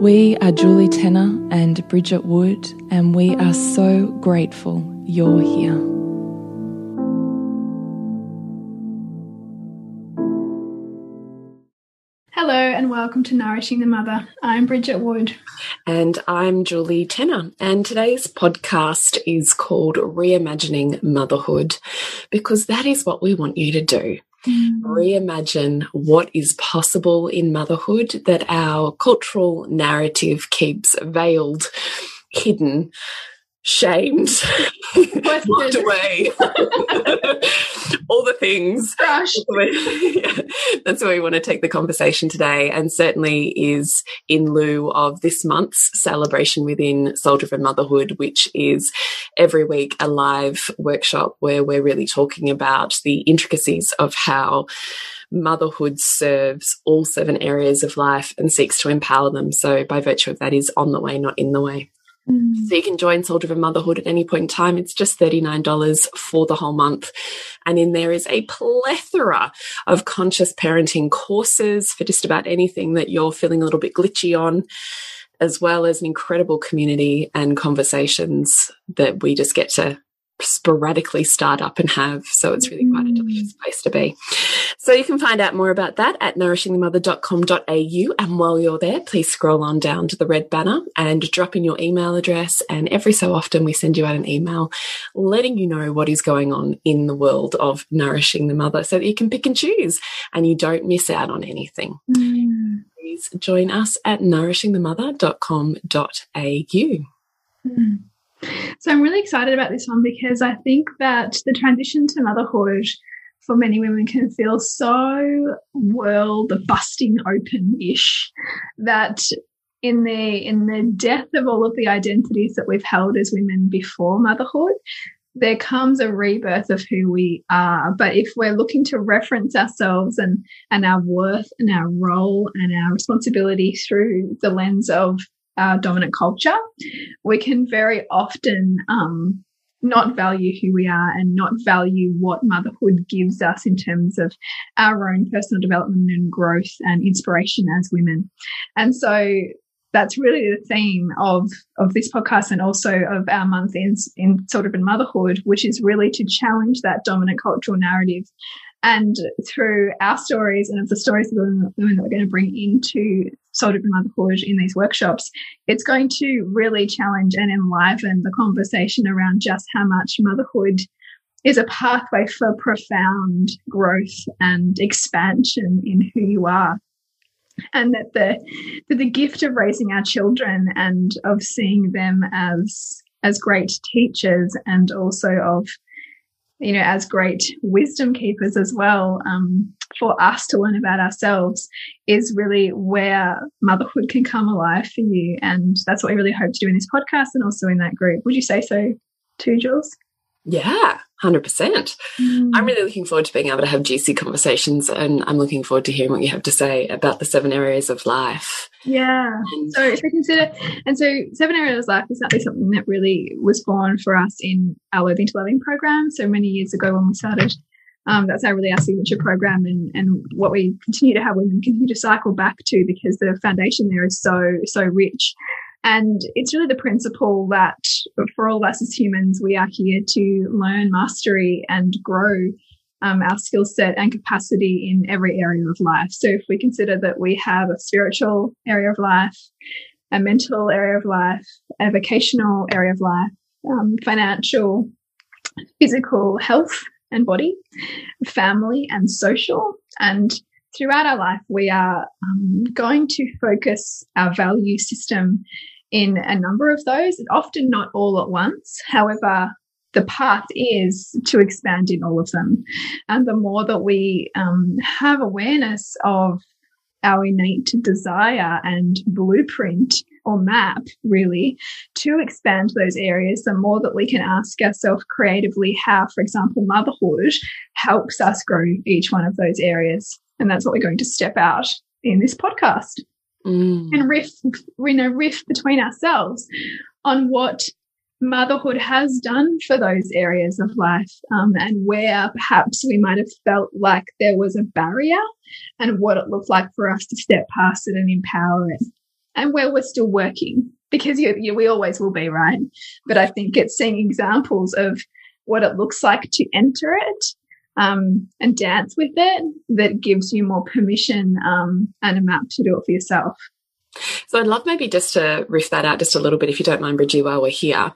We are Julie Tenner and Bridget Wood, and we are so grateful you're here. Hello, and welcome to Nourishing the Mother. I'm Bridget Wood. And I'm Julie Tenner. And today's podcast is called Reimagining Motherhood because that is what we want you to do mm. reimagine what is possible in motherhood that our cultural narrative keeps veiled, hidden, shamed, locked away, all the things. Gosh. That's where we want to take the conversation today, and certainly is in lieu of this month's celebration within Soul Driven Motherhood, which is every week a live workshop where we're really talking about the intricacies of how motherhood serves all seven areas of life and seeks to empower them. So, by virtue of that, is on the way, not in the way. Mm. So you can join Soul Driven Motherhood at any point in time. It's just $39 for the whole month. And in there is a plethora of conscious parenting courses for just about anything that you're feeling a little bit glitchy on, as well as an incredible community and conversations that we just get to sporadically start up and have. So it's really quite a mm. delicious place to be. So you can find out more about that at nourishingthemother.com.au. And while you're there, please scroll on down to the red banner and drop in your email address. And every so often we send you out an email letting you know what is going on in the world of nourishing the mother so that you can pick and choose and you don't miss out on anything. Mm. Please join us at nourishingthemother.com.au. Mm. So I'm really excited about this one because I think that the transition to motherhood for many women can feel so world busting open-ish that in the in the death of all of the identities that we've held as women before motherhood there comes a rebirth of who we are. But if we're looking to reference ourselves and and our worth and our role and our responsibility through the lens of our dominant culture, we can very often um, not value who we are and not value what motherhood gives us in terms of our own personal development and growth and inspiration as women. And so that's really the theme of of this podcast and also of our month in, in of in motherhood, which is really to challenge that dominant cultural narrative and through our stories and of the stories of the women that we're going to bring into Soul Driven Motherhood in these workshops, it's going to really challenge and enliven the conversation around just how much motherhood is a pathway for profound growth and expansion in who you are. And that the that the gift of raising our children and of seeing them as as great teachers and also of you know, as great wisdom keepers as well, um, for us to learn about ourselves is really where motherhood can come alive for you. And that's what we really hope to do in this podcast and also in that group. Would you say so too, Jules? Yeah, Hundred percent. Mm. I'm really looking forward to being able to have juicy conversations, and I'm looking forward to hearing what you have to say about the seven areas of life. Yeah. And so if we consider, and so seven areas of life is actually something that really was born for us in our Loathing to Loving program. So many years ago when we started, um, that's our really our signature program, and and what we continue to have women continue to cycle back to because the foundation there is so so rich. And it's really the principle that for all of us as humans, we are here to learn mastery and grow um, our skill set and capacity in every area of life. So if we consider that we have a spiritual area of life, a mental area of life, a vocational area of life, um, financial, physical health and body, family and social, and throughout our life, we are um, going to focus our value system in a number of those, often not all at once. However, the path is to expand in all of them. And the more that we um, have awareness of our innate desire and blueprint or map, really, to expand those areas, the more that we can ask ourselves creatively how, for example, motherhood helps us grow each one of those areas. And that's what we're going to step out in this podcast. Mm. and riff, you know, riff between ourselves on what motherhood has done for those areas of life um, and where perhaps we might have felt like there was a barrier and what it looked like for us to step past it and empower it. And where we're still working because you, you, we always will be right? But i think it's seeing examples of what it looks like to enter it um, and dance with it that gives you more permission um, and a map to do it for yourself. So I'd love maybe just to riff that out just a little bit, if you don't mind, Bridgie, while we're here.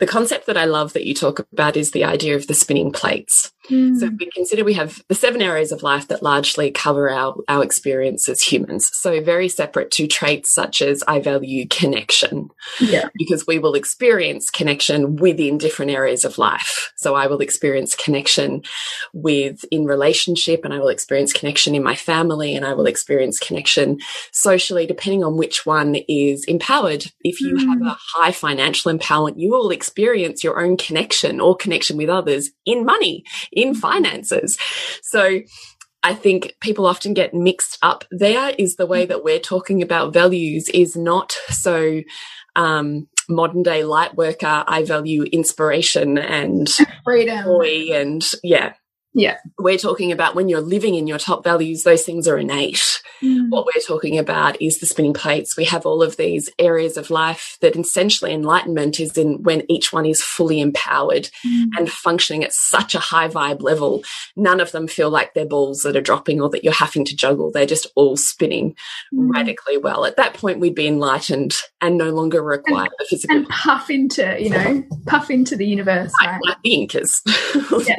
The concept that I love that you talk about is the idea of the spinning plates. Mm. So we consider we have the seven areas of life that largely cover our, our experience as humans. So very separate to traits such as I value connection. Yeah. Because we will experience connection within different areas of life. So I will experience connection with in relationship and I will experience connection in my family and I will experience connection socially, depending on which one is empowered. If you mm. have a high financial empowerment, you will experience your own connection or connection with others in money in finances. So I think people often get mixed up there is the way that we're talking about values is not so um, modern day light worker. I value inspiration and freedom joy and yeah. Yeah. We're talking about when you're living in your top values, those things are innate. Mm. What we're talking about is the spinning plates. We have all of these areas of life that essentially enlightenment is in when each one is fully empowered mm. and functioning at such a high vibe level. None of them feel like they're balls that are dropping or that you're having to juggle. They're just all spinning mm. radically well. At that point, we'd be enlightened and no longer require and, physical. And puff into, you know, puff into the universe. Right? I, I think is. Yeah.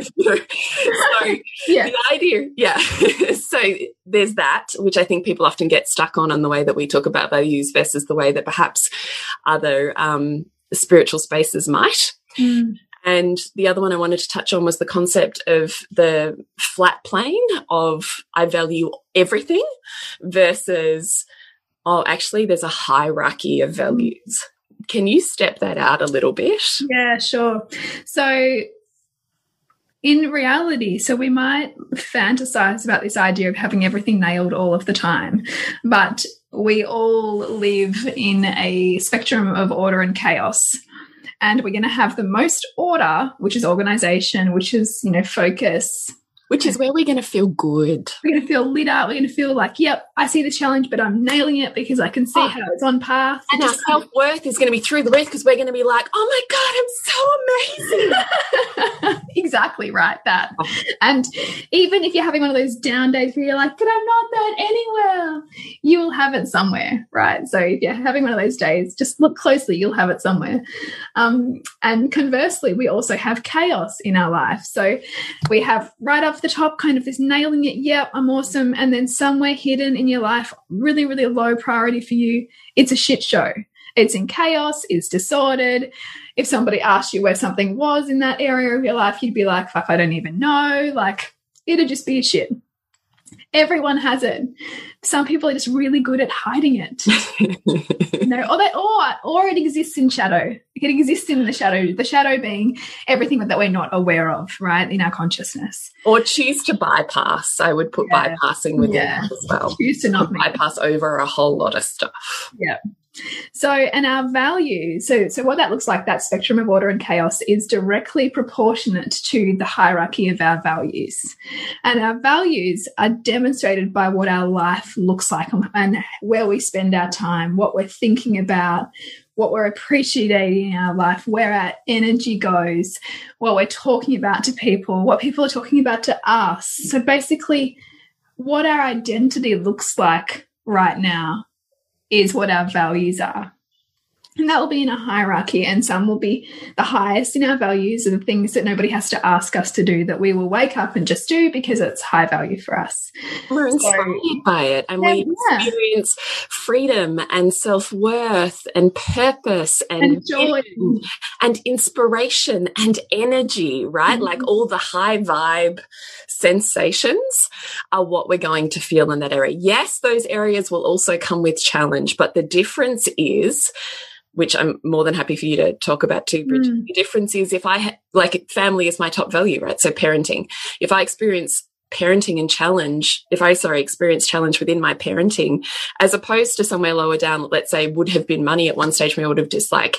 So yeah. the idea, yeah. so there's that, which I think people often get stuck on on the way that we talk about values versus the way that perhaps other um, spiritual spaces might. Mm. And the other one I wanted to touch on was the concept of the flat plane of I value everything versus, oh, actually, there's a hierarchy of values. Can you step that out a little bit? Yeah, sure. So in reality, so we might fantasize about this idea of having everything nailed all of the time, but we all live in a spectrum of order and chaos. And we're going to have the most order, which is organization, which is, you know, focus, which is where we're going to feel good. We're going to feel lit up. We're going to feel like, yep, I see the challenge, but I'm nailing it because I can see oh. how it's on path. And our self worth is going to be through the roof because we're going to be like, oh my God, I'm so amazing. exactly right. That. Oh. And even if you're having one of those down days where you're like, but I'm not that anywhere, you will have it somewhere, right? So if you're having one of those days, just look closely, you'll have it somewhere. Um, and conversely, we also have chaos in our life. So we have right up the top, kind of this nailing it, yep, I'm awesome. And then somewhere hidden in your life, really, really low priority for you, it's a shit show. It's in chaos, it's disordered. If somebody asked you where something was in that area of your life, you'd be like, fuck, I don't even know. Like, it'd just be a shit. Everyone has it. Some people are just really good at hiding it. you know, or, they, or, or it exists in shadow. It exists in the shadow, the shadow being everything that we're not aware of, right, in our consciousness. Or choose to bypass. I would put yeah. bypassing within yeah. as well. Choose to not bypass over a whole lot of stuff. Yeah. So, and our values, so, so what that looks like, that spectrum of order and chaos is directly proportionate to the hierarchy of our values. And our values are demonstrated by what our life looks like and where we spend our time, what we're thinking about, what we're appreciating in our life, where our energy goes, what we're talking about to people, what people are talking about to us. So basically, what our identity looks like right now is what our values are. And that will be in a hierarchy, and some will be the highest in our values the things that nobody has to ask us to do that we will wake up and just do because it's high value for us. We're inspired so, by it, and yeah, we experience yeah. freedom and self worth and purpose and, and joy and inspiration and energy, right? Mm -hmm. Like all the high vibe sensations are what we're going to feel in that area. Yes, those areas will also come with challenge, but the difference is which I'm more than happy for you to talk about too, Bridget. Mm. The difference is if I like family is my top value, right? So parenting. If I experience parenting and challenge, if I, sorry, experience challenge within my parenting, as opposed to somewhere lower down, let's say would have been money at one stage where I would have just like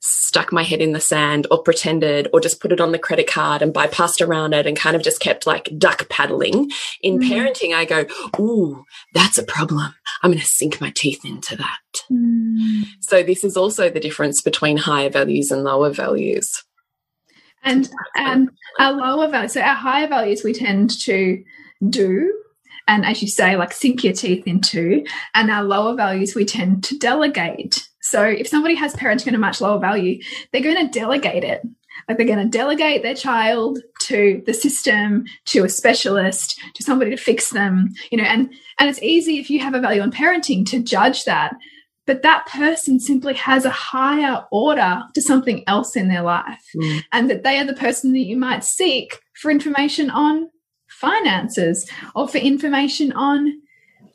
stuck my head in the sand or pretended or just put it on the credit card and bypassed around it and kind of just kept like duck paddling. In mm. parenting, I go, Ooh, that's a problem. I'm going to sink my teeth into that. Mm. So this is also the difference between higher values and lower values. And um, our lower values, so our higher values, we tend to do and as you say, like sink your teeth into. And our lower values, we tend to delegate. So if somebody has parenting at a much lower value, they're going to delegate it. Like they're going to delegate their child to the system, to a specialist, to somebody to fix them, you know, and, and it's easy if you have a value on parenting to judge that. But that person simply has a higher order to something else in their life. Mm. And that they are the person that you might seek for information on finances or for information on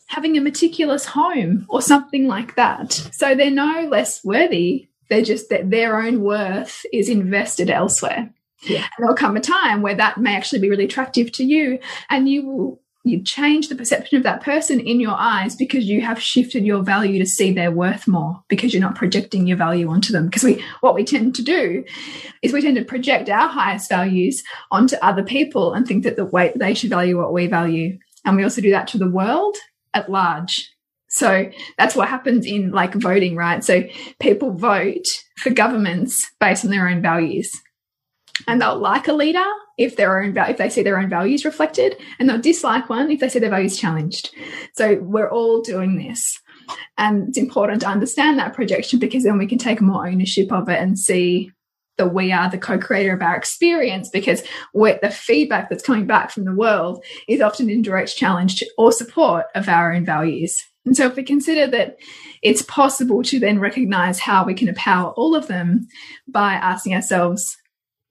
having a meticulous home or something like that. So they're no less worthy. They're just that their own worth is invested elsewhere. Yeah. And there'll come a time where that may actually be really attractive to you and you will you change the perception of that person in your eyes because you have shifted your value to see their worth more because you're not projecting your value onto them because we what we tend to do is we tend to project our highest values onto other people and think that the way they should value what we value and we also do that to the world at large. So that's what happens in like voting, right? So people vote for governments based on their own values. And they'll like a leader if their own if they see their own values reflected, and they'll dislike one if they see their values challenged. So we're all doing this. And it's important to understand that projection because then we can take more ownership of it and see that we are the co-creator of our experience because the feedback that's coming back from the world is often in direct challenge or support of our own values. And so if we consider that it's possible to then recognize how we can empower all of them by asking ourselves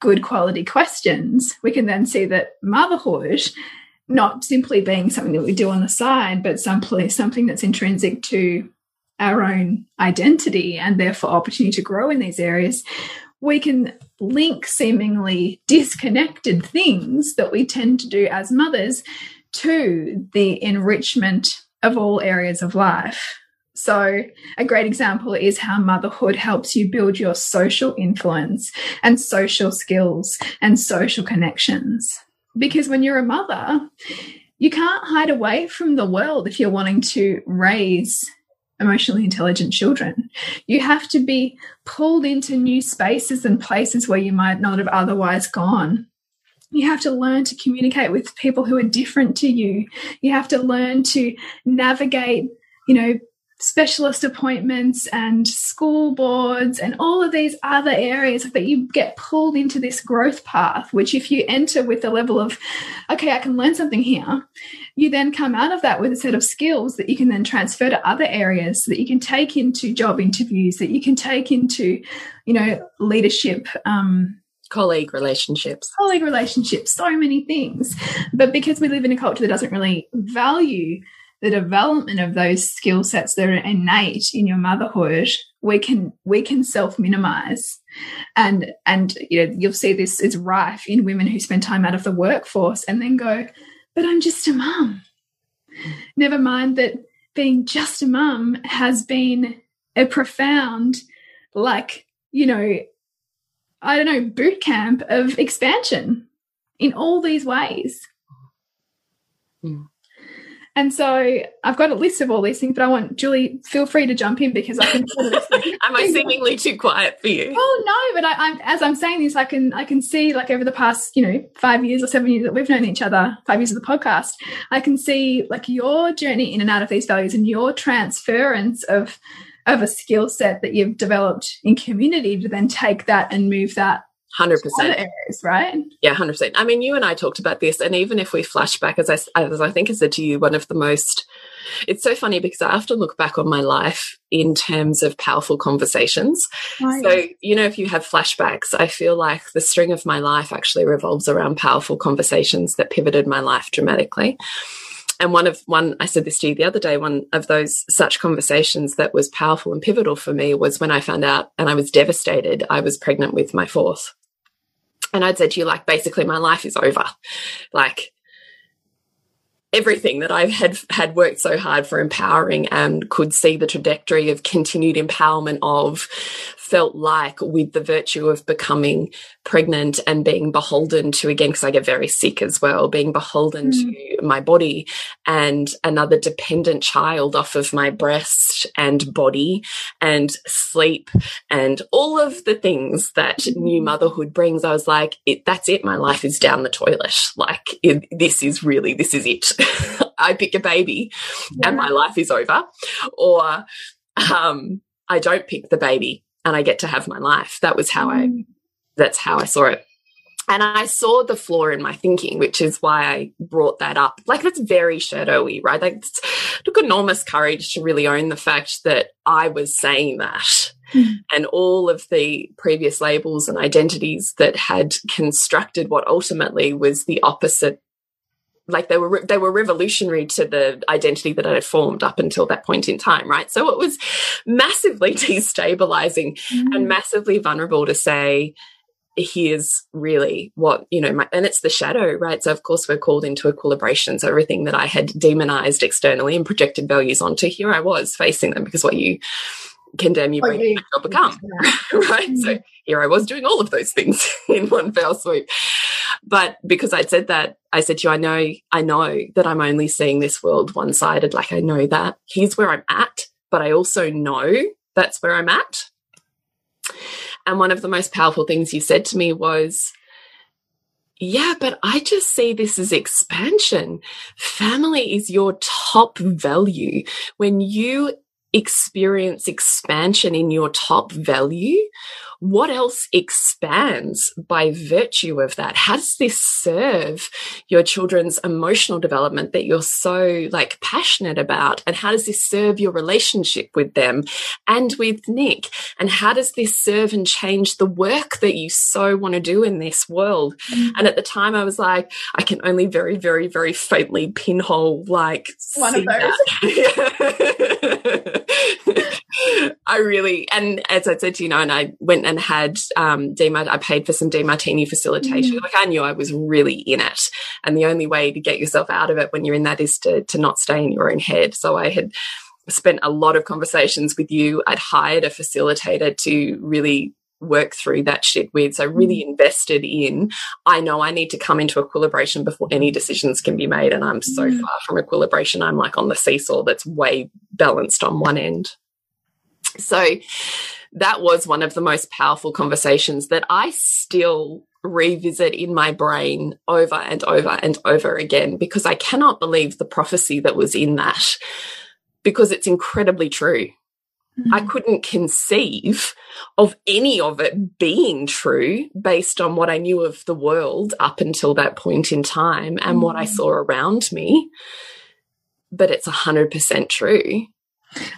good quality questions, we can then see that motherhood not simply being something that we do on the side, but simply something that's intrinsic to our own identity and therefore opportunity to grow in these areas we can link seemingly disconnected things that we tend to do as mothers to the enrichment of all areas of life. So, a great example is how motherhood helps you build your social influence and social skills and social connections. Because when you're a mother, you can't hide away from the world if you're wanting to raise emotionally intelligent children. You have to be pulled into new spaces and places where you might not have otherwise gone. You have to learn to communicate with people who are different to you. You have to learn to navigate, you know, specialist appointments and school boards and all of these other areas that you get pulled into this growth path, which if you enter with the level of, okay, I can learn something here, you then come out of that with a set of skills that you can then transfer to other areas so that you can take into job interviews, that you can take into, you know, leadership um, colleague relationships, colleague relationships, so many things. But because we live in a culture that doesn't really value the development of those skill sets that are innate in your motherhood, we can we can self minimize, and and you know you'll see this is rife in women who spend time out of the workforce and then go, but I'm just a mum. Never mind that being just a mum has been a profound, like you know, I don't know, boot camp of expansion in all these ways. Mm. And so I've got a list of all these things, but I want Julie, feel free to jump in because I can. Am I seemingly too quiet for you? Oh no, but I, am as I'm saying this, I can I can see like over the past you know five years or seven years that we've known each other, five years of the podcast, I can see like your journey in and out of these values and your transference of of a skill set that you've developed in community to then take that and move that Hundred percent right? Yeah, hundred percent. I mean, you and I talked about this, and even if we flash back, as I as I think I said to you, one of the most. It's so funny because I often look back on my life in terms of powerful conversations. Right. So, you know, if you have flashbacks, I feel like the string of my life actually revolves around powerful conversations that pivoted my life dramatically. And one of one, I said this to you the other day, one of those such conversations that was powerful and pivotal for me was when I found out and I was devastated I was pregnant with my fourth. And I'd said to you, like, basically, my life is over. Like, everything that I had had worked so hard for empowering and could see the trajectory of continued empowerment of felt like with the virtue of becoming pregnant and being beholden to again because I get very sick as well being beholden mm. to my body and another dependent child off of my breast and body and sleep and all of the things that new motherhood brings. I was like it, that's it. My life is down the toilet. Like it, this is really this is it I pick a baby yeah. and my life is over or um I don't pick the baby and I get to have my life. That was how I, mm. that's how I saw it. And I saw the flaw in my thinking, which is why I brought that up. Like that's very shadowy, right? Like it took enormous courage to really own the fact that I was saying that. Mm. And all of the previous labels and identities that had constructed what ultimately was the opposite like they were they were revolutionary to the identity that I had formed up until that point in time, right? So it was massively destabilizing mm. and massively vulnerable to say, here's really what you know my, and it's the shadow right so of course we're called into equilibration so everything that i had demonized externally and projected values onto here i was facing them because what you condemn you bring you become right mm -hmm. so here i was doing all of those things in one fell swoop but because I'd said that, I said to you, I know, I know that I'm only seeing this world one sided. Like I know that here's where I'm at, but I also know that's where I'm at. And one of the most powerful things you said to me was, yeah, but I just see this as expansion. Family is your top value. When you experience expansion in your top value, what else expands by virtue of that? How does this serve your children's emotional development that you're so like passionate about? And how does this serve your relationship with them and with Nick? And how does this serve and change the work that you so want to do in this world? Mm -hmm. And at the time I was like, I can only very, very, very faintly pinhole like one of those. I really, and as I said to you, know, and I went and had um, Demart, I paid for some Demartini facilitation. Mm. Like I knew I was really in it. And the only way to get yourself out of it when you're in that is to, to not stay in your own head. So I had spent a lot of conversations with you. I'd hired a facilitator to really work through that shit with. So really mm. invested in, I know I need to come into equilibration before any decisions can be made. And I'm so mm. far from equilibration. I'm like on the seesaw that's way balanced on one end. So that was one of the most powerful conversations that I still revisit in my brain over and over and over again because I cannot believe the prophecy that was in that because it's incredibly true. Mm -hmm. I couldn't conceive of any of it being true based on what I knew of the world up until that point in time and mm -hmm. what I mm. saw around me. But it's 100% true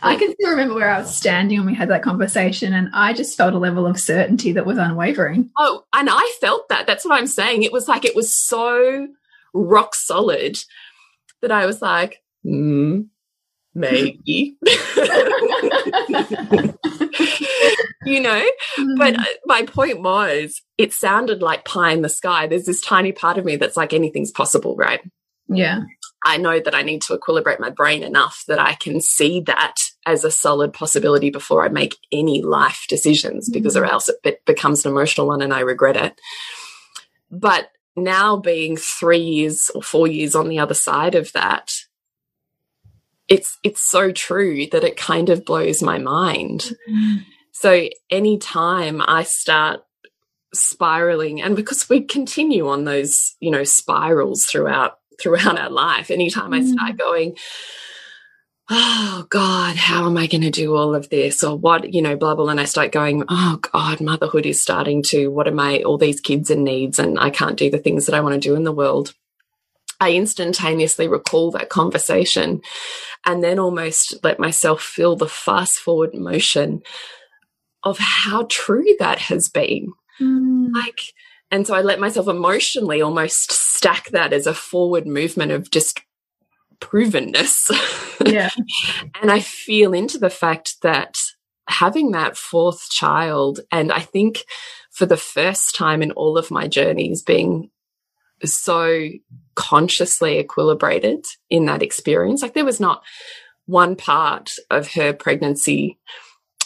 I can still remember where I was standing when we had that conversation, and I just felt a level of certainty that was unwavering. Oh, and I felt that. That's what I'm saying. It was like it was so rock solid that I was like, hmm, maybe. you know? Mm. But uh, my point was, it sounded like pie in the sky. There's this tiny part of me that's like anything's possible, right? Yeah. I know that I need to equilibrate my brain enough that I can see that as a solid possibility before I make any life decisions, mm -hmm. because or else it becomes an emotional one and I regret it. But now being three years or four years on the other side of that, it's it's so true that it kind of blows my mind. Mm -hmm. So anytime I start spiraling, and because we continue on those, you know, spirals throughout throughout our life. Anytime mm. I start mm. going, oh God, how am I going to do all of this? Or what, you know, blah, blah. And I start going, oh God, motherhood is starting to, what am I, all these kids and needs, and I can't do the things that I want to do in the world. I instantaneously recall that conversation and then almost let myself feel the fast forward motion of how true that has been. Mm. Like, and so I let myself emotionally almost stack that as a forward movement of just provenness. Yeah. and I feel into the fact that having that fourth child, and I think for the first time in all of my journeys, being so consciously equilibrated in that experience. Like there was not one part of her pregnancy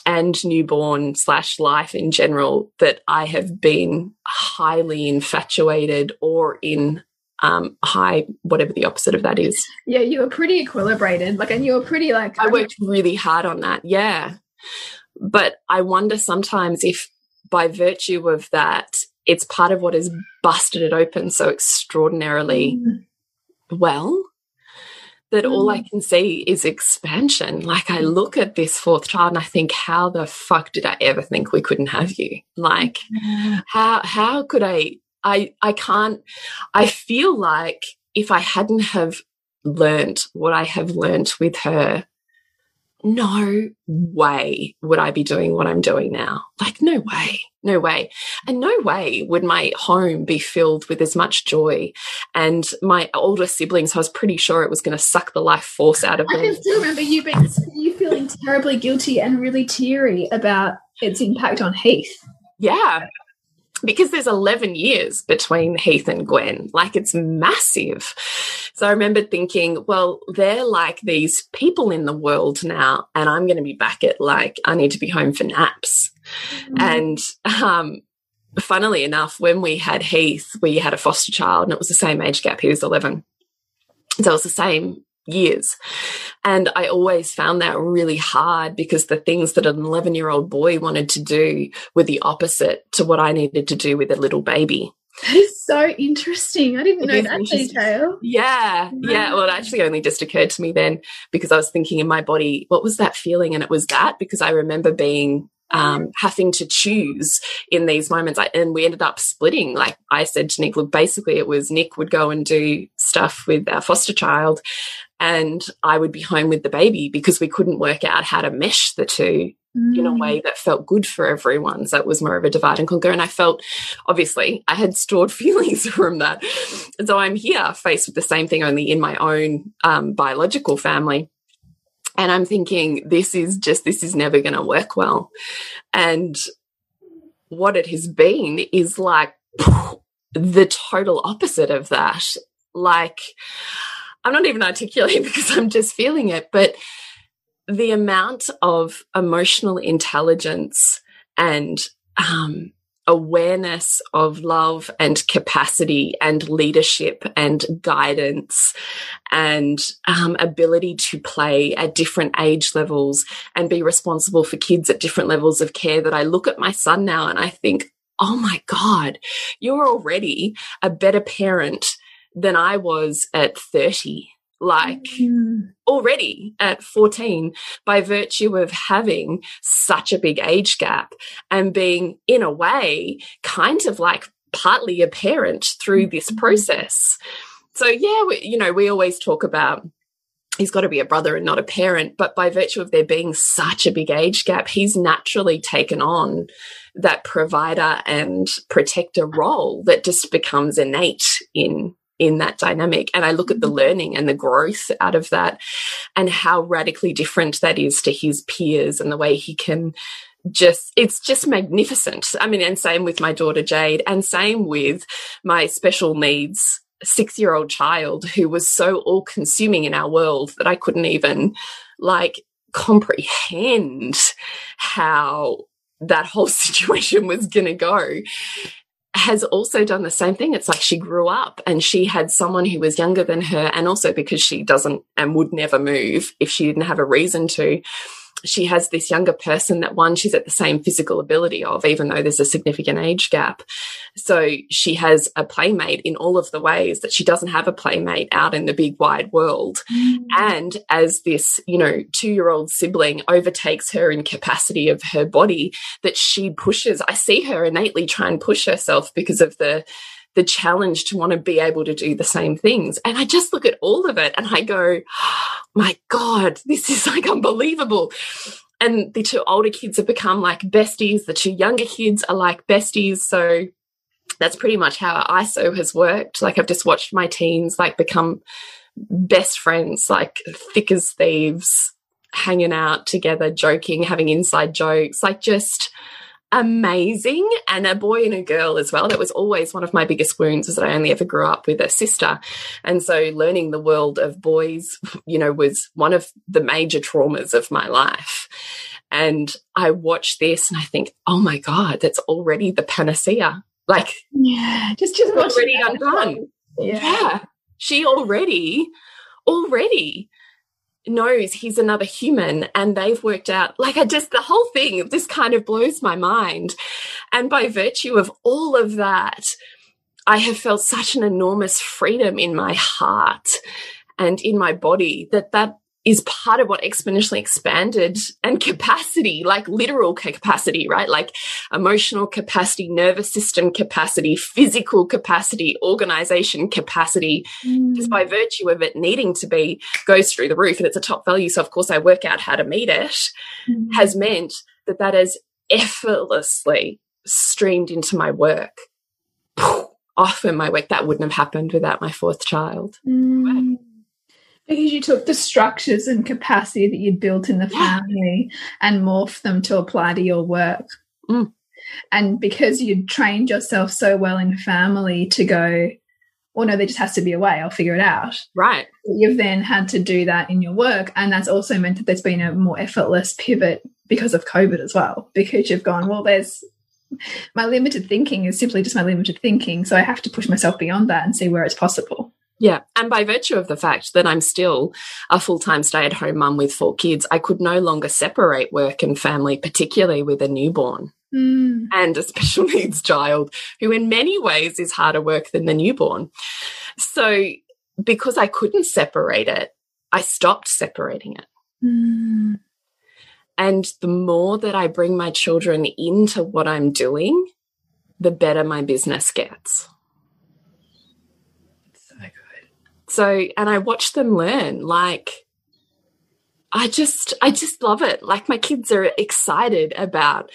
and newborn slash life in general that I have been highly infatuated or in um high whatever the opposite of that is. Yeah you were pretty equilibrated. Like and you were pretty like i worked really hard on that yeah. But i wonder sometimes if by virtue of that it's part of what has busted it open so extraordinarily mm. well that mm. all I mm. can see is expansion. Like I look at this fourth child and I think, how the fuck did I ever think we couldn't have you? Like, yeah. how how could I? I I can't. I feel like if I hadn't have learned what I have learned with her, no way would I be doing what I'm doing now. Like, no way, no way. And no way would my home be filled with as much joy. And my older siblings, I was pretty sure it was going to suck the life force out of them. I can still remember you being, you feeling terribly guilty and really teary about its impact on Heath. Yeah because there's 11 years between Heath and Gwen. Like it's massive. So I remember thinking, well, they're like these people in the world now, and I'm going to be back at like, I need to be home for naps. Mm. And, um, funnily enough, when we had Heath, we had a foster child and it was the same age gap. He was 11. So it was the same years. And I always found that really hard because the things that an 11 year old boy wanted to do were the opposite to what I needed to do with a little baby. That is so interesting. I didn't know that detail. Yeah. Yeah. Well, it actually only just occurred to me then because I was thinking in my body, what was that feeling? And it was that because I remember being um, having to choose in these moments. I, and we ended up splitting. Like I said to Nick, look, basically it was Nick would go and do stuff with our foster child and I would be home with the baby because we couldn't work out how to mesh the two mm. in a way mm. that felt good for everyone. So it was more of a divide and conquer. And I felt, obviously, I had stored feelings from that. And so I'm here faced with the same thing, only in my own um, biological family. And I'm thinking, this is just, this is never going to work well. And what it has been is like the total opposite of that. Like, I'm not even articulating because I'm just feeling it, but the amount of emotional intelligence and um, awareness of love and capacity and leadership and guidance and um, ability to play at different age levels and be responsible for kids at different levels of care that I look at my son now and I think, oh my God, you're already a better parent than I was at 30 like mm. already at 14 by virtue of having such a big age gap and being in a way kind of like partly a parent through this mm-hmm. process so yeah we, you know we always talk about he's got to be a brother and not a parent. But by virtue of there being such a big age gap, he's naturally taken on that provider and protector role that just becomes innate in in that dynamic and i look at the mm-hmm. learning and the growth out of that and how radically different that is to his peers and the way he can just it's just magnificent i mean and same with my daughter jade and same with my special needs six year old child who was so all consuming in our world that I couldn't even like comprehend how that whole situation was going to go has also done the same thing. It's like she grew up and she had someone who was younger than her. And also because she doesn't and would never move if she didn't have a reason to, she has this younger person that one, she's at the same physical ability of, even though there's a significant age gap. So she has a playmate in all of the ways that she doesn't have a playmate out in the big wide world. Mm. And as this, you know, two year old sibling overtakes her in capacity of her body, that she pushes, I see her innately try and push herself because of the, the challenge to want to be able to do the same things. And I just look at all of it and I go, oh, my God, this is like unbelievable. And the two older kids have become like besties. The two younger kids are like besties. So that's pretty much how ISO has worked. Like I've just watched my teens like become best friends, like thick as thieves, hanging out together, joking, having inside jokes, like just amazing and a boy and a girl as well. That was always one of my biggest wounds was that i only ever grew up with a sister. And so learning the world of boys you know was one of the major traumas of my life. And i watch this and i think oh my god that's already the panacea. Like yeah just just already undone. yeah. yeah. She already already knows he's another human and they've worked out like I just the whole thing this kind of blows my mind. And by virtue of all of that I have felt such an enormous freedom in my heart and in my body that that is part of what exponentially expanded and capacity, like literal capacity, right? Like emotional capacity, nervous system capacity, physical capacity, organization capacity, mm. just by virtue of it needing to be goes through the roof and it's a top value. So of course I work out how to meet it mm. has meant that that has effortlessly streamed into my work. Often my work that wouldn't have happened without my fourth child. Mm. Because you took the structures and capacity that you'd built in the family and morphed them to apply to your work. Mm. And because you'd trained yourself so well in family to go, well, no, there just has to be a way, I'll figure it out. Right. You've then had to do that in your work. And that's also meant that there's been a more effortless pivot because of COVID as well, because you've gone, well, there's my limited thinking is simply just my limited thinking. So I have to push myself beyond that and see where it's possible. Yeah. And by virtue of the fact that I'm still a full time stay at home mum with four kids, I could no longer separate work and family, particularly with a newborn mm. and a special needs child who, in many ways, is harder work than the newborn. So, because I couldn't separate it, I stopped separating it. Mm. And the more that I bring my children into what I'm doing, the better my business gets. So, and I watch them learn like, I just, I just love it. Like my kids are excited about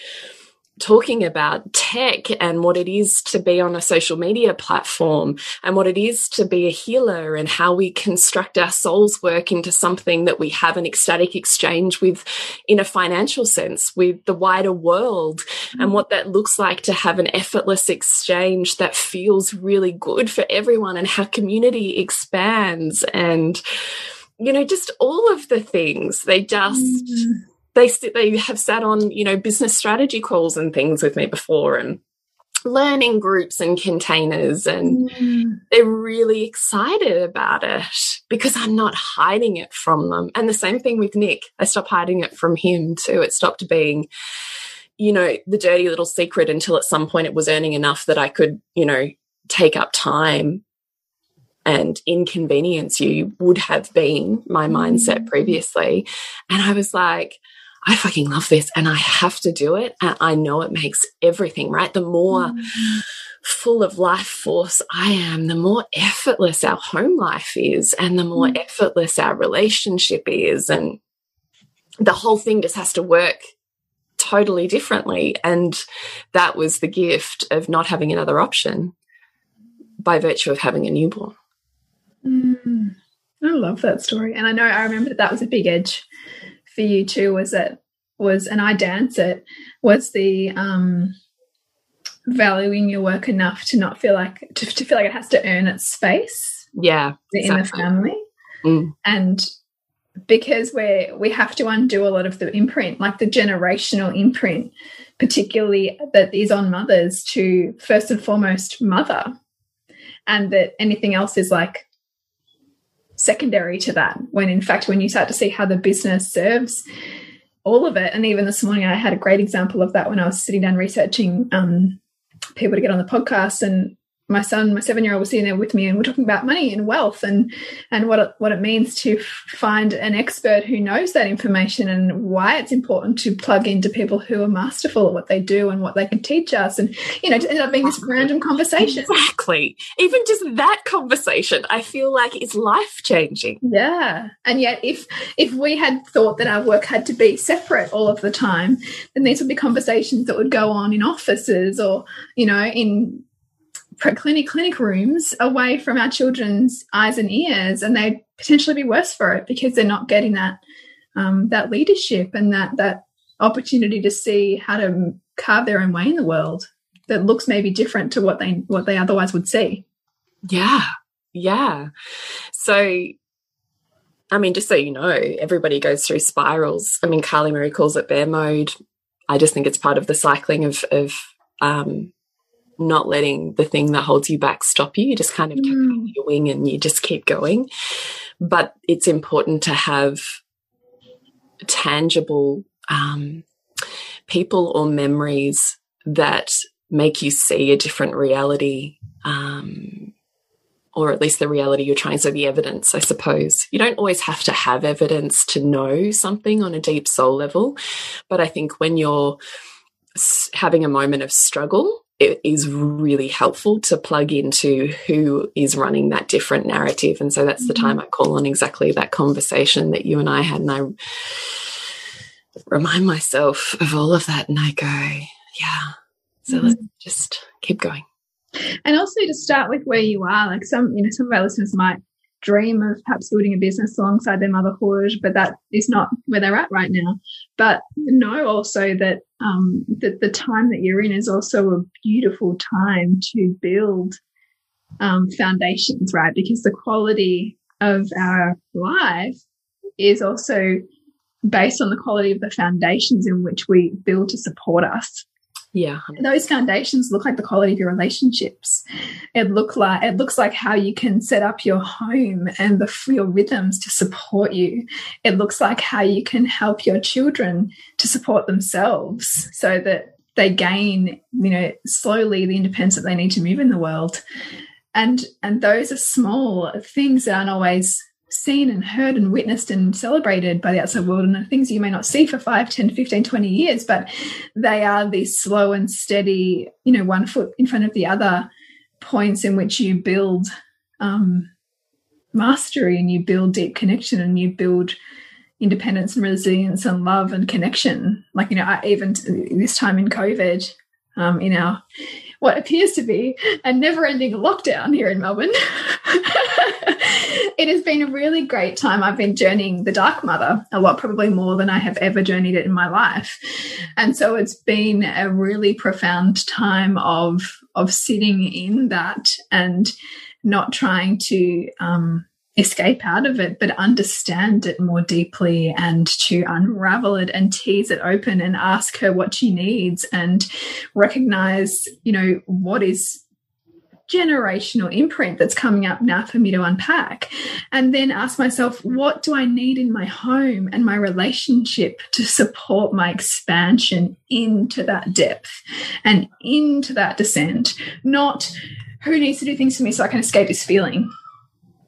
talking about tech and what it is to be on a social media platform and what it is to be a healer and how we construct our soul's work into something that we have an ecstatic exchange with in a financial sense with the wider world mm -hmm. and what that looks like to have an effortless exchange that feels really good for everyone and how community expands and you know just all of the things they just mm -hmm they they have sat on you know business strategy calls and things with me before and learning groups and containers and mm. they're really excited about it because I'm not hiding it from them. And the same thing with Nick. I stopped hiding it from him too. It stopped being, you know, the dirty little secret until at some point it was earning enough that I could, you know, take up time and inconvenience you would have been my mindset mm. previously. And I was like, I fucking love this and I have to do it. And I know it makes everything right. The more mm. full of life force I am, the more effortless our home life is, and the more mm. effortless our relationship is. And the whole thing just has to work totally differently. And that was the gift of not having another option by virtue of having a newborn. Mm. I love that story. And I know I remember that that was a big edge for you too, was it was, and I dance it, was the, um, valuing your work enough to not feel like to, to feel like it has to earn its space yeah in the family. Mm. and because we're we have to undo a lot of the imprint like the generational imprint particularly that is on mothers to first and foremost mother. And that anything else is like secondary to that. When in fact when you start to see how the business serves all of it and even this morning i had a great example of that when i was sitting down researching um, people to get on the podcast and my son, my seven year old, was sitting there with me, and we're talking about money and wealth and and what it, what it means to find an expert who knows that information and why it's important to plug into people who are masterful at what they do and what they can teach us. And you know, to end up being this random conversation. Exactly. Even just that conversation, I feel like is life changing. Yeah. And yet, if if we had thought that our work had to be separate all of the time, then these would be conversations that would go on in offices or you know in clinic clinic rooms away from our children's eyes and ears, and they'd potentially be worse for it because they're not getting that um, that leadership and that that opportunity to see how to carve their own way in the world that looks maybe different to what they what they otherwise would see. Yeah, yeah. So I mean, just so you know, everybody goes through spirals. I mean, Carly Marie calls it bear mode. I just think it's part of the cycling of, of um, not letting the thing that holds you back stop you. You just kind of mm. your wing and you just keep going. But it's important to have tangible um, people or memories that make you see a different reality. Um, or at least the reality you're trying. So the evidence, I suppose. You don't always have to have evidence to know something on a deep soul level. But I think when you're having a moment of struggle, it is really helpful to plug into who is running that different narrative. And so that's the time I call on exactly that conversation that you and I had. And I remind myself of all of that and I go, yeah, so mm -hmm. let's just keep going. And also to start with where you are, like some, you know, some of our listeners might dream of perhaps building a business alongside their motherhood, but that is not where they're at right now. But know also that um, that the time that you're in is also a beautiful time to build um, foundations, right? Because the quality of our life is also based on the quality of the foundations in which we build to support us. Yeah. Those foundations look like the quality of your relationships. It look like it looks like how you can set up your home and the your rhythms to support you. It looks like how you can help your children to support themselves so that they gain, you know, slowly the independence that they need to move in the world. And and those are small things that aren't always seen and heard and witnessed and celebrated by the outside world and things you may not see for 5 10 15 20 years but they are these slow and steady you know one foot in front of the other points in which you build um, mastery and you build deep connection and you build independence and resilience and love and connection. Like you know I, even this time in covid um, in our what appears to be a never ending lockdown here in Melbourne. it has been a really great time. I've been journeying the Dark Mother a lot, probably more than I have ever journeyed it in my life. And so it's been a really profound time of, of sitting in that and not trying to, um, escape out of it, but understand it more deeply and to unravel it and tease it open and ask her what she needs and recognize, you know, what is generational imprint that's coming up now for me to unpack. And then ask myself, what do I need in my home and my relationship to support my expansion into that depth and into that descent? Not who needs to do things for me so I can escape this feeling.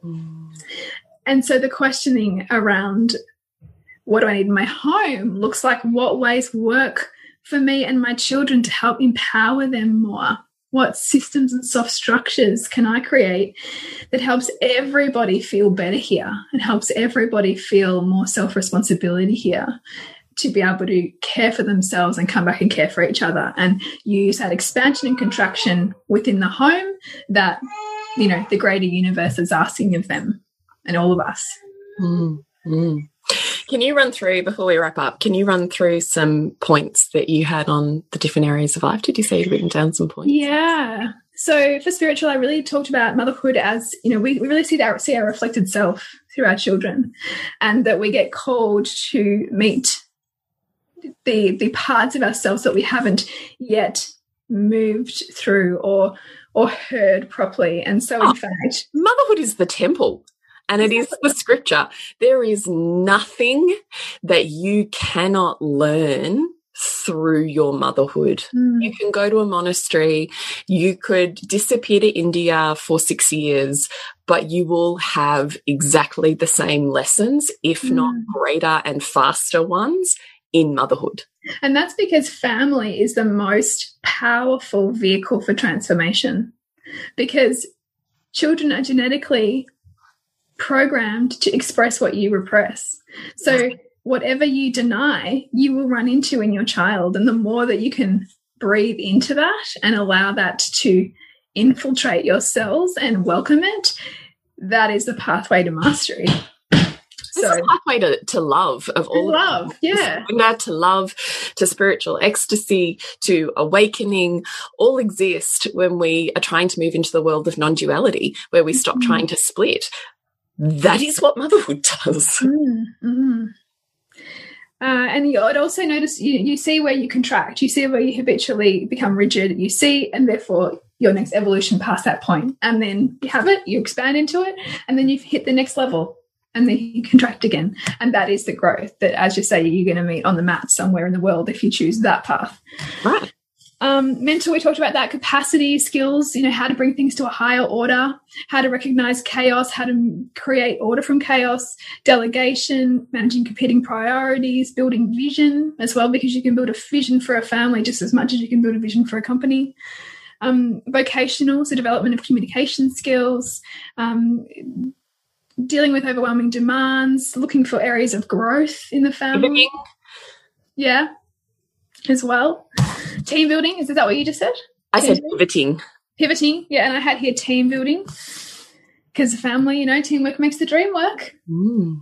Mm and so the questioning around what do I need in my home looks like what ways work for me and my children to help empower them more What systems and soft structures can I create that helps everybody feel better here and helps everybody feel more self responsibility here? to be able to care for themselves and come back and care for each other and use that expansion and contraction within the home that you know the greater universe is asking of them and all of us mm, mm. Can you run through, before we wrap up, can you run through some points that you had on the different areas of life? Did you say you'd written down some points? Yeah. So for spiritual, I really talked about motherhood as, you know, we, we really see our, see our reflected self through our children and that we get called to meet the, the parts of ourselves that we haven't yet moved through or or heard properly. And so, in oh, fact, motherhood is the temple. And it is the scripture. There is nothing that you cannot learn through your motherhood. Mm. You can go to a monastery, you could disappear to India for six years, but you will have exactly the same lessons, if mm. not greater and faster ones in motherhood. And that's because family is the most powerful vehicle for transformation because children are genetically programmed to express what you repress. So, whatever you deny, you will run into in your child. And the more that you can breathe into that and allow that to infiltrate your cells and welcome it, that is the pathway to mastery. So, is a pathway to, to love of all love, of yeah. To love, to spiritual ecstasy, to awakening, all exist when we are trying to move into the world of non-duality, where we stop mm -hmm. trying to split that is what motherhood does. Mm, mm. Uh, and you would also notice you, you see where you contract, you see where you habitually become rigid, you see, and therefore your next evolution past that point. And then you have it, you expand into it, and then you hit the next level and then you contract again. And that is the growth that, as you say, you're going to meet on the mat somewhere in the world if you choose that path. Right. Um, mental, we talked about that capacity, skills, you know, how to bring things to a higher order, how to recognize chaos, how to create order from chaos, delegation, managing competing priorities, building vision as well, because you can build a vision for a family just as much as you can build a vision for a company. Um, vocational, so development of communication skills, um, dealing with overwhelming demands, looking for areas of growth in the family. Yeah, as well. Team building, Is, is that what you just said? I team said pivoting. Pivoting, yeah, and I had here team building because family, you know, teamwork makes the dream work. Mm.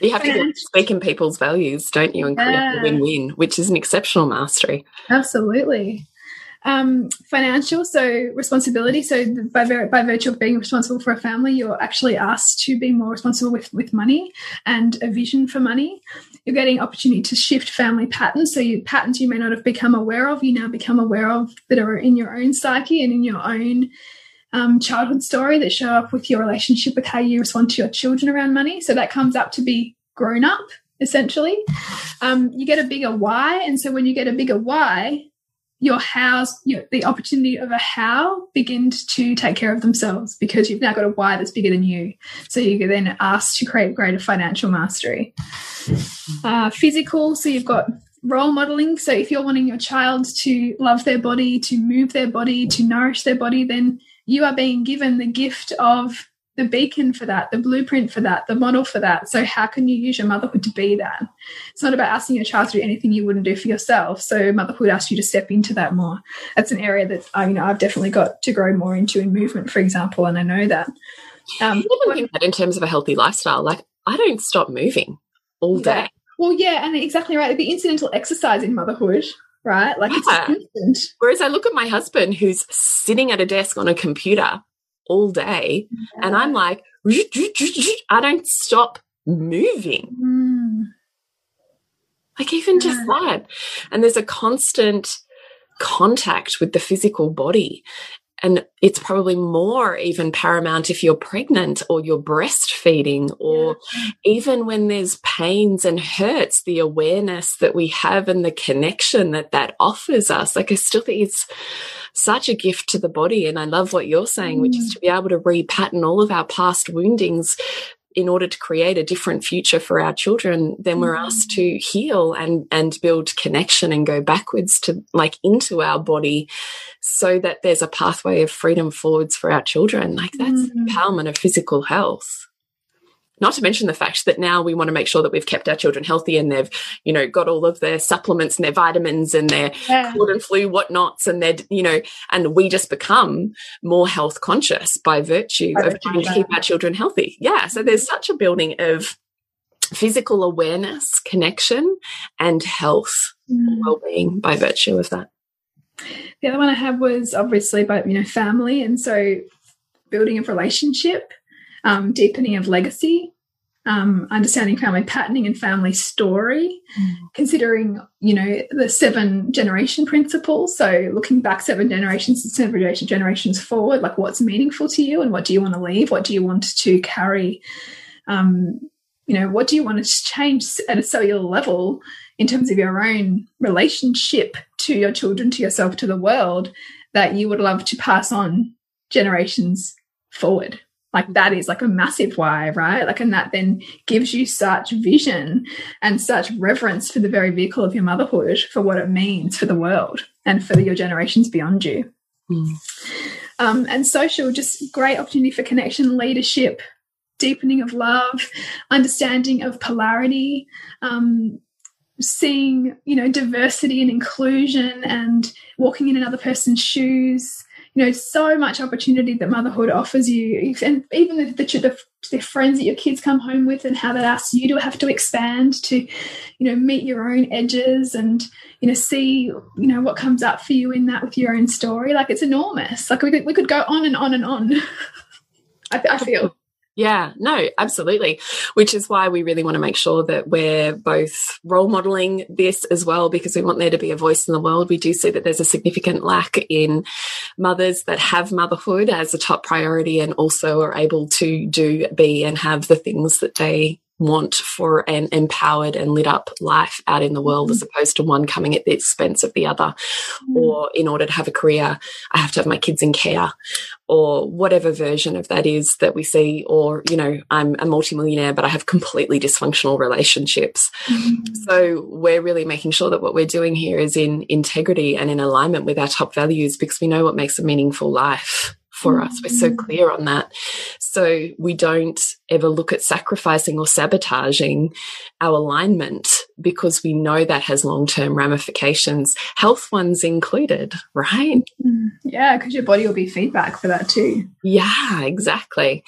You have to speak in people's values, don't you, and create yeah. a win-win, which is an exceptional mastery. Absolutely. Um, financial, so responsibility. So by, by virtue of being responsible for a family, you're actually asked to be more responsible with, with money and a vision for money. You're getting opportunity to shift family patterns. So you patterns you may not have become aware of, you now become aware of that are in your own psyche and in your own um, childhood story that show up with your relationship with how you respond to your children around money. So that comes up to be grown up essentially. Um, you get a bigger why. And so when you get a bigger why, your house, your, the opportunity of a how begins to take care of themselves because you've now got a why that's bigger than you. So you're then asked to create greater financial mastery. Uh, physical, so you've got role modeling. So if you're wanting your child to love their body, to move their body, to nourish their body, then you are being given the gift of the beacon for that, the blueprint for that, the model for that. So how can you use your motherhood to be that? It's not about asking your child to do anything you wouldn't do for yourself. So motherhood asks you to step into that more. That's an area that I, you know, I've definitely got to grow more into in movement, for example, and I know that. Um, you even think that in terms of a healthy lifestyle, like I don't stop moving all day. Yeah. Well, yeah, and exactly right. The incidental exercise in motherhood right? Like yeah. Whereas I look at my husband who's sitting at a desk on a computer all day. Yeah. And I'm like, I don't stop moving. Mm. Like even yeah. just that. And there's a constant contact with the physical body. And it's probably more even paramount if you're pregnant or you're breastfeeding or yeah. even when there's pains and hurts, the awareness that we have and the connection that that offers us. Like I still think it's such a gift to the body. And I love what you're saying, mm. which is mm. to be able to repattern all of our past woundings in order to create a different future for our children, then we're asked to heal and, and build connection and go backwards to like into our body so that there's a pathway of freedom forwards for our children. Like that's mm empowerment of physical health. Not to mention the fact that now we want to make sure that we've kept our children healthy and they've, you know, got all of their supplements and their vitamins and their yeah. cold and flu whatnots and their, you know, and we just become more health conscious by virtue of trying to keep our children healthy. Yeah. So there's such a building of physical awareness, connection, and health, mm. well-being by virtue of that. The other one I had was obviously about you know family, and so building of relationship um, deepening of legacy, um, understanding family patterning and family story, mm. considering, you know, the seven generation principle. So looking back seven generations and seven generations forward, like what's meaningful to you and what do you want to leave? What do you want to carry? Um, you know, what do you want to change at a cellular level in terms of your own relationship to your children, to yourself, to the world that you would love to pass on generations forward? Like that is like a massive why right like and that then gives you such vision and such reverence for the very vehicle of your motherhood for what it means for the world and for your generations beyond you mm. um, and social just great opportunity for connection leadership deepening of love understanding of polarity um, seeing you know diversity and inclusion and walking in another person's shoes you know so much opportunity that motherhood offers you. And even the, the, the, friends that your kids come home with and how that asks you to have to expand to you know meet your own edges and you know see you know what comes up for you in that with your own story. Like it's enormous. Like we could, we could go on and on and on. I, I feel yeah, no, absolutely. Which is why we really want to make sure that we're both role modeling this as well, because we want there to be a voice in the world. We do see that there's a significant lack in mothers that have motherhood as a top priority and also are able to do, be, and have the things that they want for an empowered and lit up life out in the world as opposed to one coming at the expense of the other. Mm -hmm. Or in order to have a career, I have to have my kids in care or whatever version of that is that we see. Or, you know, I'm a multimillionaire, but I have completely dysfunctional relationships. Mm. So we're really making sure that what we're doing here is in integrity and in alignment with our top values because we know what makes a meaningful life for us. We're so clear on that. So we don't ever look at sacrificing or sabotaging our alignment because we know that has long term ramifications, health ones included, right? Mm. Yeah, because your body will be feedback for that too. Yeah, exactly.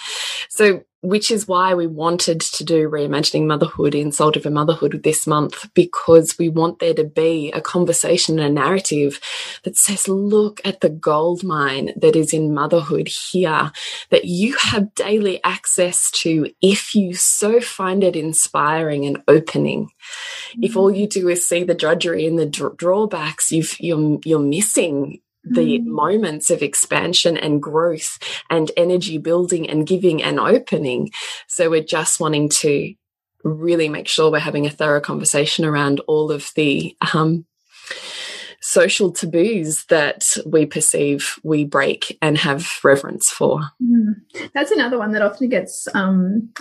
So which is why we wanted to do reimagining motherhood in soul driven motherhood this month because we want there to be a conversation and a narrative that says look at the gold mine that is in motherhood here that you have daily access to if you so find it inspiring and opening mm -hmm. if all you do is see the drudgery and the drawbacks you've you're you're missing the mm. moments of expansion and growth and energy building and giving and opening. So we're just wanting to really make sure we're having a thorough conversation around all of the um, social taboos that we perceive we break and have reverence for. Mm. That's another one that often gets um,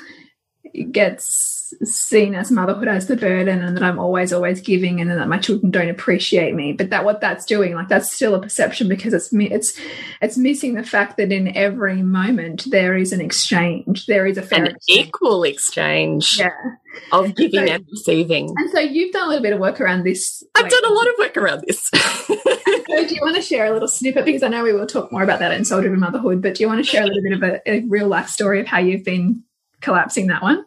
gets seen as motherhood as the burden and that I'm always always giving and that my children don't appreciate me. But that what that's doing like that's still a perception because it's it's it's missing the fact that in every moment there is an exchange there is a fair an exchange. equal exchange yeah. of giving so, and receiving. and so you've done a little bit of work around this I've done a lot of work around this. So do you want to share a little snippet? Because I know we will talk more about that in soul driven motherhood but do you want to share a little bit of a, a real life story of how you've been collapsing that one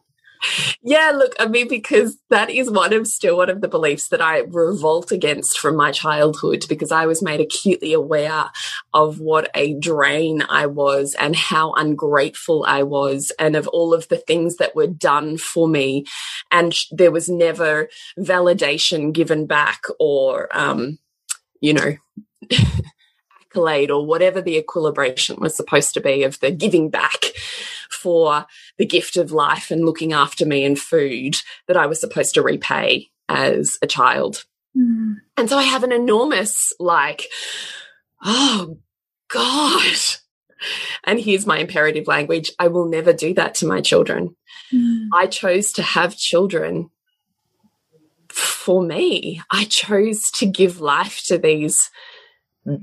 yeah, look, I mean, because that is one of still one of the beliefs that I revolt against from my childhood because I was made acutely aware of what a drain I was and how ungrateful I was and of all of the things that were done for me. And there was never validation given back or, um, you know, accolade or whatever the equilibration was supposed to be of the giving back for the gift of life and looking after me and food that I was supposed to repay as a child. Mm. And so I have an enormous, like, oh God, and here's my imperative language I will never do that to my children. Mm. I chose to have children for me. I chose to give life to these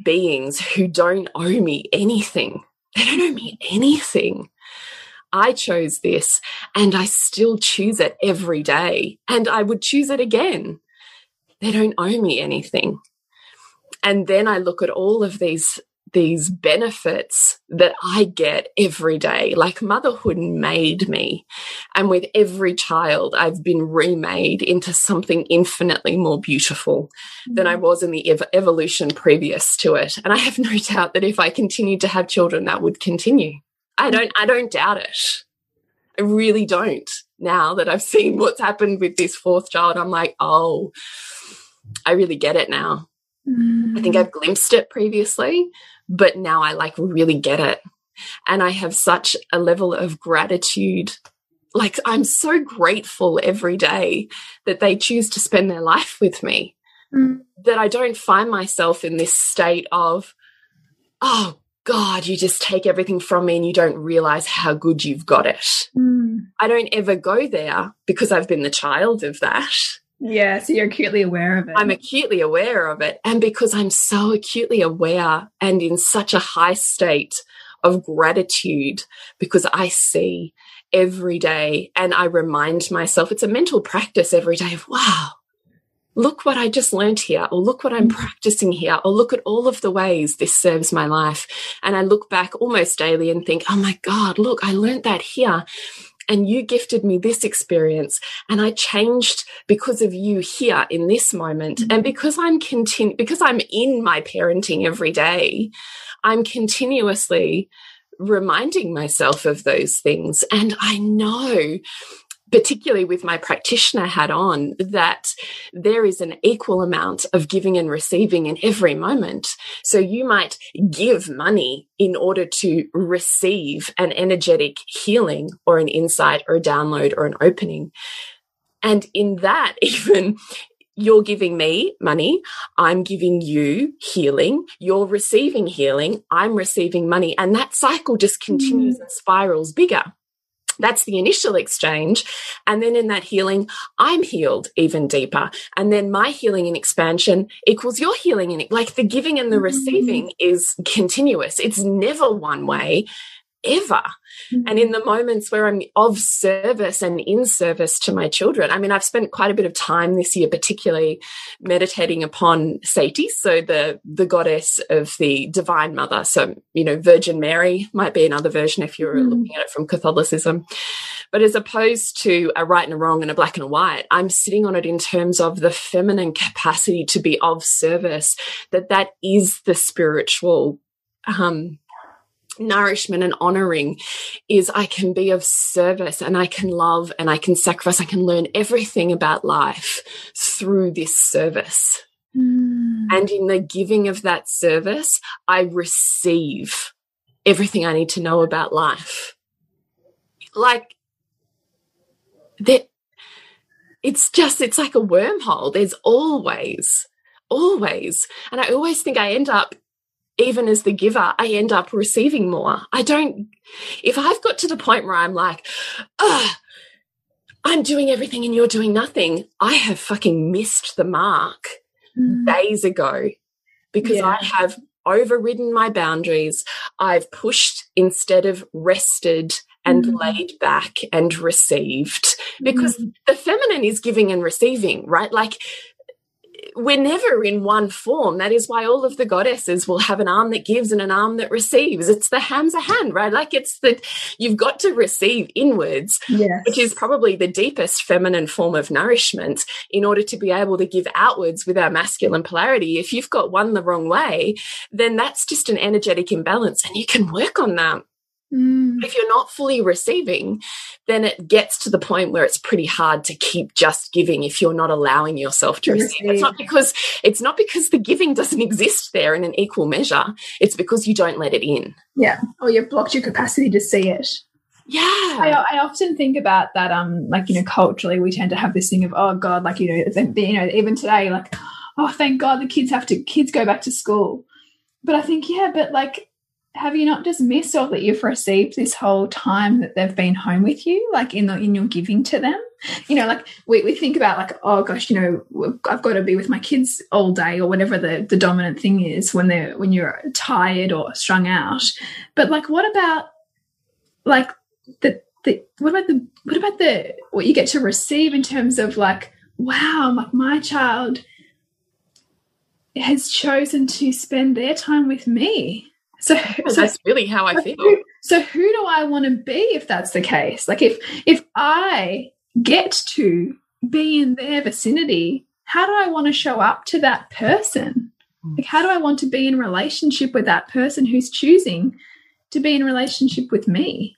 beings who don't owe me anything. They don't owe me anything. I chose this and I still choose it every day and I would choose it again. They don't owe me anything. And then I look at all of these these benefits that I get every day. Like motherhood made me. And with every child, I've been remade into something infinitely more beautiful than I mm. was in the ev evolution previous to it. And I have no doubt that if I continued to have children, that would continue. I don't, I don't doubt it. I really don't. Now that I've seen what's happened with this fourth child, I'm like, oh, I really get it now. Mm. I think I've glimpsed it previously, but now I like really get it. And I have such a level of gratitude. Like I'm so grateful every day that they choose to spend their life with me. Mm. That I don't find myself in this state of, oh God, you just take everything from me and you don't realize how good you've got it. Mm. I don't ever go there because I've been the child of that. Yeah, so you're acutely aware of it. I'm acutely aware of it. And because I'm so acutely aware and in such a high state of gratitude, because I see every day and I remind myself it's a mental practice every day of, wow, look what I just learned here, or look what I'm mm. practicing here, or look at all of the ways this serves my life. And I look back almost daily and think, oh my God, look, I learned that here and you gifted me this experience and I changed because of you here in this moment. Mm -hmm. And because I'm continu because I'm in my parenting every day, I'm continuously reminding myself of those things. And I know particularly with my practitioner hat on, that there is an equal amount of giving and receiving in every moment. So you might give money in order to receive an energetic healing or an insight or a download or an opening. And in that, even you're giving me money. I'm giving you healing. You're receiving healing. I'm receiving money. And that cycle just continues mm. and spirals bigger. That's the initial exchange. And then in that healing, I'm healed even deeper. And then my healing and expansion equals your healing. And like the giving and the mm-hmm. receiving is continuous. It's never one way ever. Mm -hmm. And in the moments where I'm of service and in service to my children, I mean, I've spent quite a bit of time this year, particularly meditating upon Sati, so the the goddess of the divine mother. So, you know, Virgin Mary might be another version if you're mm -hmm. looking at it from Catholicism. But as opposed to a right and a wrong and a black and a white, I'm sitting on it in terms of the feminine capacity to be of service, that that is the spiritual um, nourishment and honoring is I can be of service and I can love and I can sacrifice. I can learn everything about life through this service. Mm. And in the giving of that service, I receive everything I need to know about life. Like that, it's just, it's like a wormhole. There's always, always. And I always think I end up even as the giver, I end up receiving more. I don't, if I've got to the point where I'm like, ah, I'm doing everything and you're doing nothing, I have fucking missed the mark mm. days ago because yeah. I have overridden my boundaries. I've pushed instead of rested and mm. laid back and received because mm. the feminine is giving and receiving, right? Like we're never in one form. That is why all of the goddesses will have an arm that gives and an arm that receives. It's the Hamsa hand, right? Like it's that you've got to receive inwards, yes. which is probably the deepest feminine form of nourishment in order to be able to give outwards with our masculine polarity. If you've got one the wrong way, then that's just an energetic imbalance and you can work on that. Mm. If you're not fully receiving, then it gets to the point where it's pretty hard to keep just giving if you're not allowing yourself to receive. It's not because it's not because the giving doesn't exist there in an equal measure. It's because you don't let it in. Yeah. Or you've blocked your capacity to see it. Yeah. I, I, often think about that. Um, like, you know, culturally we tend to have this thing of, oh God, like, you know, you know, even today, like, oh, thank God the kids have to, kids go back to school. But I think, yeah, but like, have you not just missed all that you've received this whole time that they've been home with you, like in the in your giving to them? You know, like we, we think about like, oh gosh, you know, I've got to be with my kids all day or whatever the, the dominant thing is when they're when you're tired or strung out. But like what about like the the what about the what about the what you get to receive in terms of like, wow, like my child has chosen to spend their time with me so, so that's really how I feel. Who, so who do I want to be if that's the case? Like if if I get to be in their vicinity, how do I want to show up to that person? Like how do I want to be in relationship with that person who's choosing to be in relationship with me?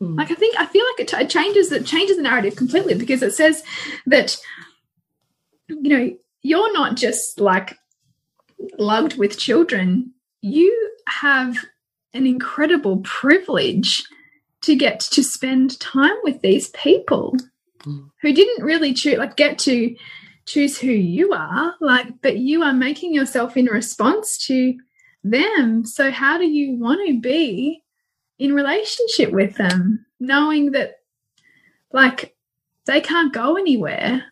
Mm. Like I think I feel like it, it changes it changes the narrative completely because it says that you know you're not just like lugged with children you have an incredible privilege to get to spend time with these people mm. who didn't really choose like get to choose who you are like but you are making yourself in response to them so how do you want to be in relationship with them knowing that like they can't go anywhere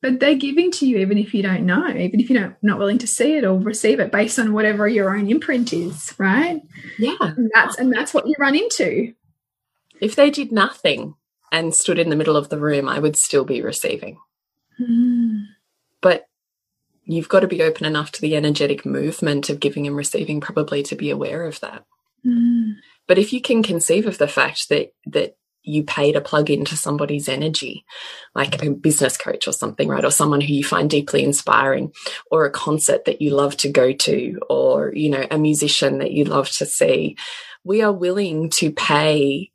but they're giving to you even if you don't know, even if you're not, not willing to see it or receive it based on whatever your own imprint is, right? Yeah. And that's and that's what you run into. If they did nothing and stood in the middle of the room, I would still be receiving. Mm. But you've got to be open enough to the energetic movement of giving and receiving probably to be aware of that. Mm. But if you can conceive of the fact that that you pay to plug into somebody's energy, like a business coach or something, right? Or someone who you find deeply inspiring, or a concert that you love to go to, or, you know, a musician that you love to see. We are willing to pay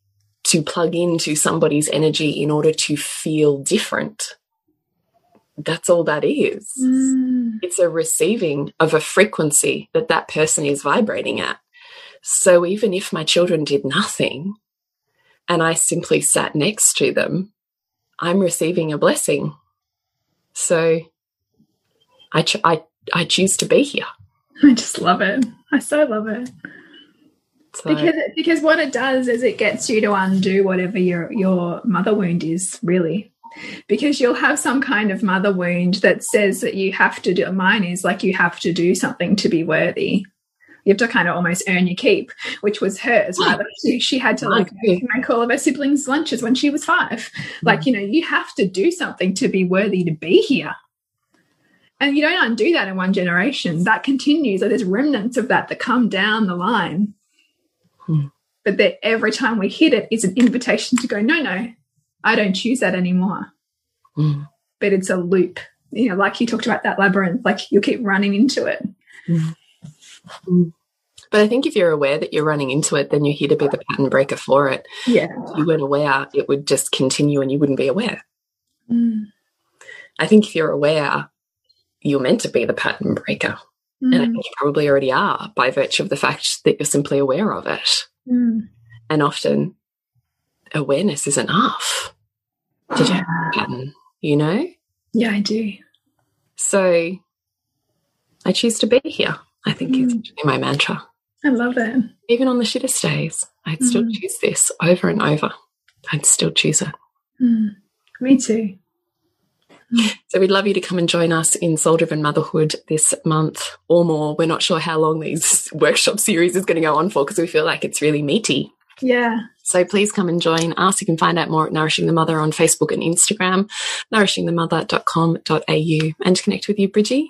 to plug into somebody's energy in order to feel different. That's all that is. Mm. It's a receiving of a frequency that that person is vibrating at. So even if my children did nothing, and I simply sat next to them, I'm receiving a blessing. So I, I, I choose to be here. I just love it. I so love it. So, because because what it does is it gets you to undo whatever your your mother wound is really because you'll have some kind of mother wound that says that you have to do mine is like you have to do something to be worthy you have to kind of almost earn your keep, which was hers, right? Like she, she had to like make all of her siblings' lunches when she was five. Like, mm. you know, you have to do something to be worthy to be here. And you don't undo that in one generation. That continues. Like there's remnants of that that come down the line. Hmm. But that every time we hit it is an invitation to go, no, no, I don't choose that anymore. Hmm. But it's a loop. You know, like you talked about that labyrinth, like you keep running into it. Hmm. But I think if you're aware that you're running into it, then you're here to be the pattern breaker for it. Yeah. If you weren't aware, it would just continue and you wouldn't be aware. Mm. I think if you're aware, you're meant to be the pattern breaker. Mm. And I think you probably already are by virtue of the fact that you're simply aware of it. Mm. And often awareness is enough to change the pattern, you know? Yeah, I do. So I choose to be here. I think mm. it's my mantra. I love it. Even on the shittest days, I'd mm. still choose this over and over. I'd still choose it. Mm. Me too. Mm. So we'd love you to come and join us in Soul Driven Motherhood this month or more. We're not sure how long these workshop series is going to go on for because we feel like it's really meaty. Yeah. So please come and join us. You can find out more at Nourishing the Mother on Facebook and Instagram, nourishingthemother.com.au, and connect with you, Bridgie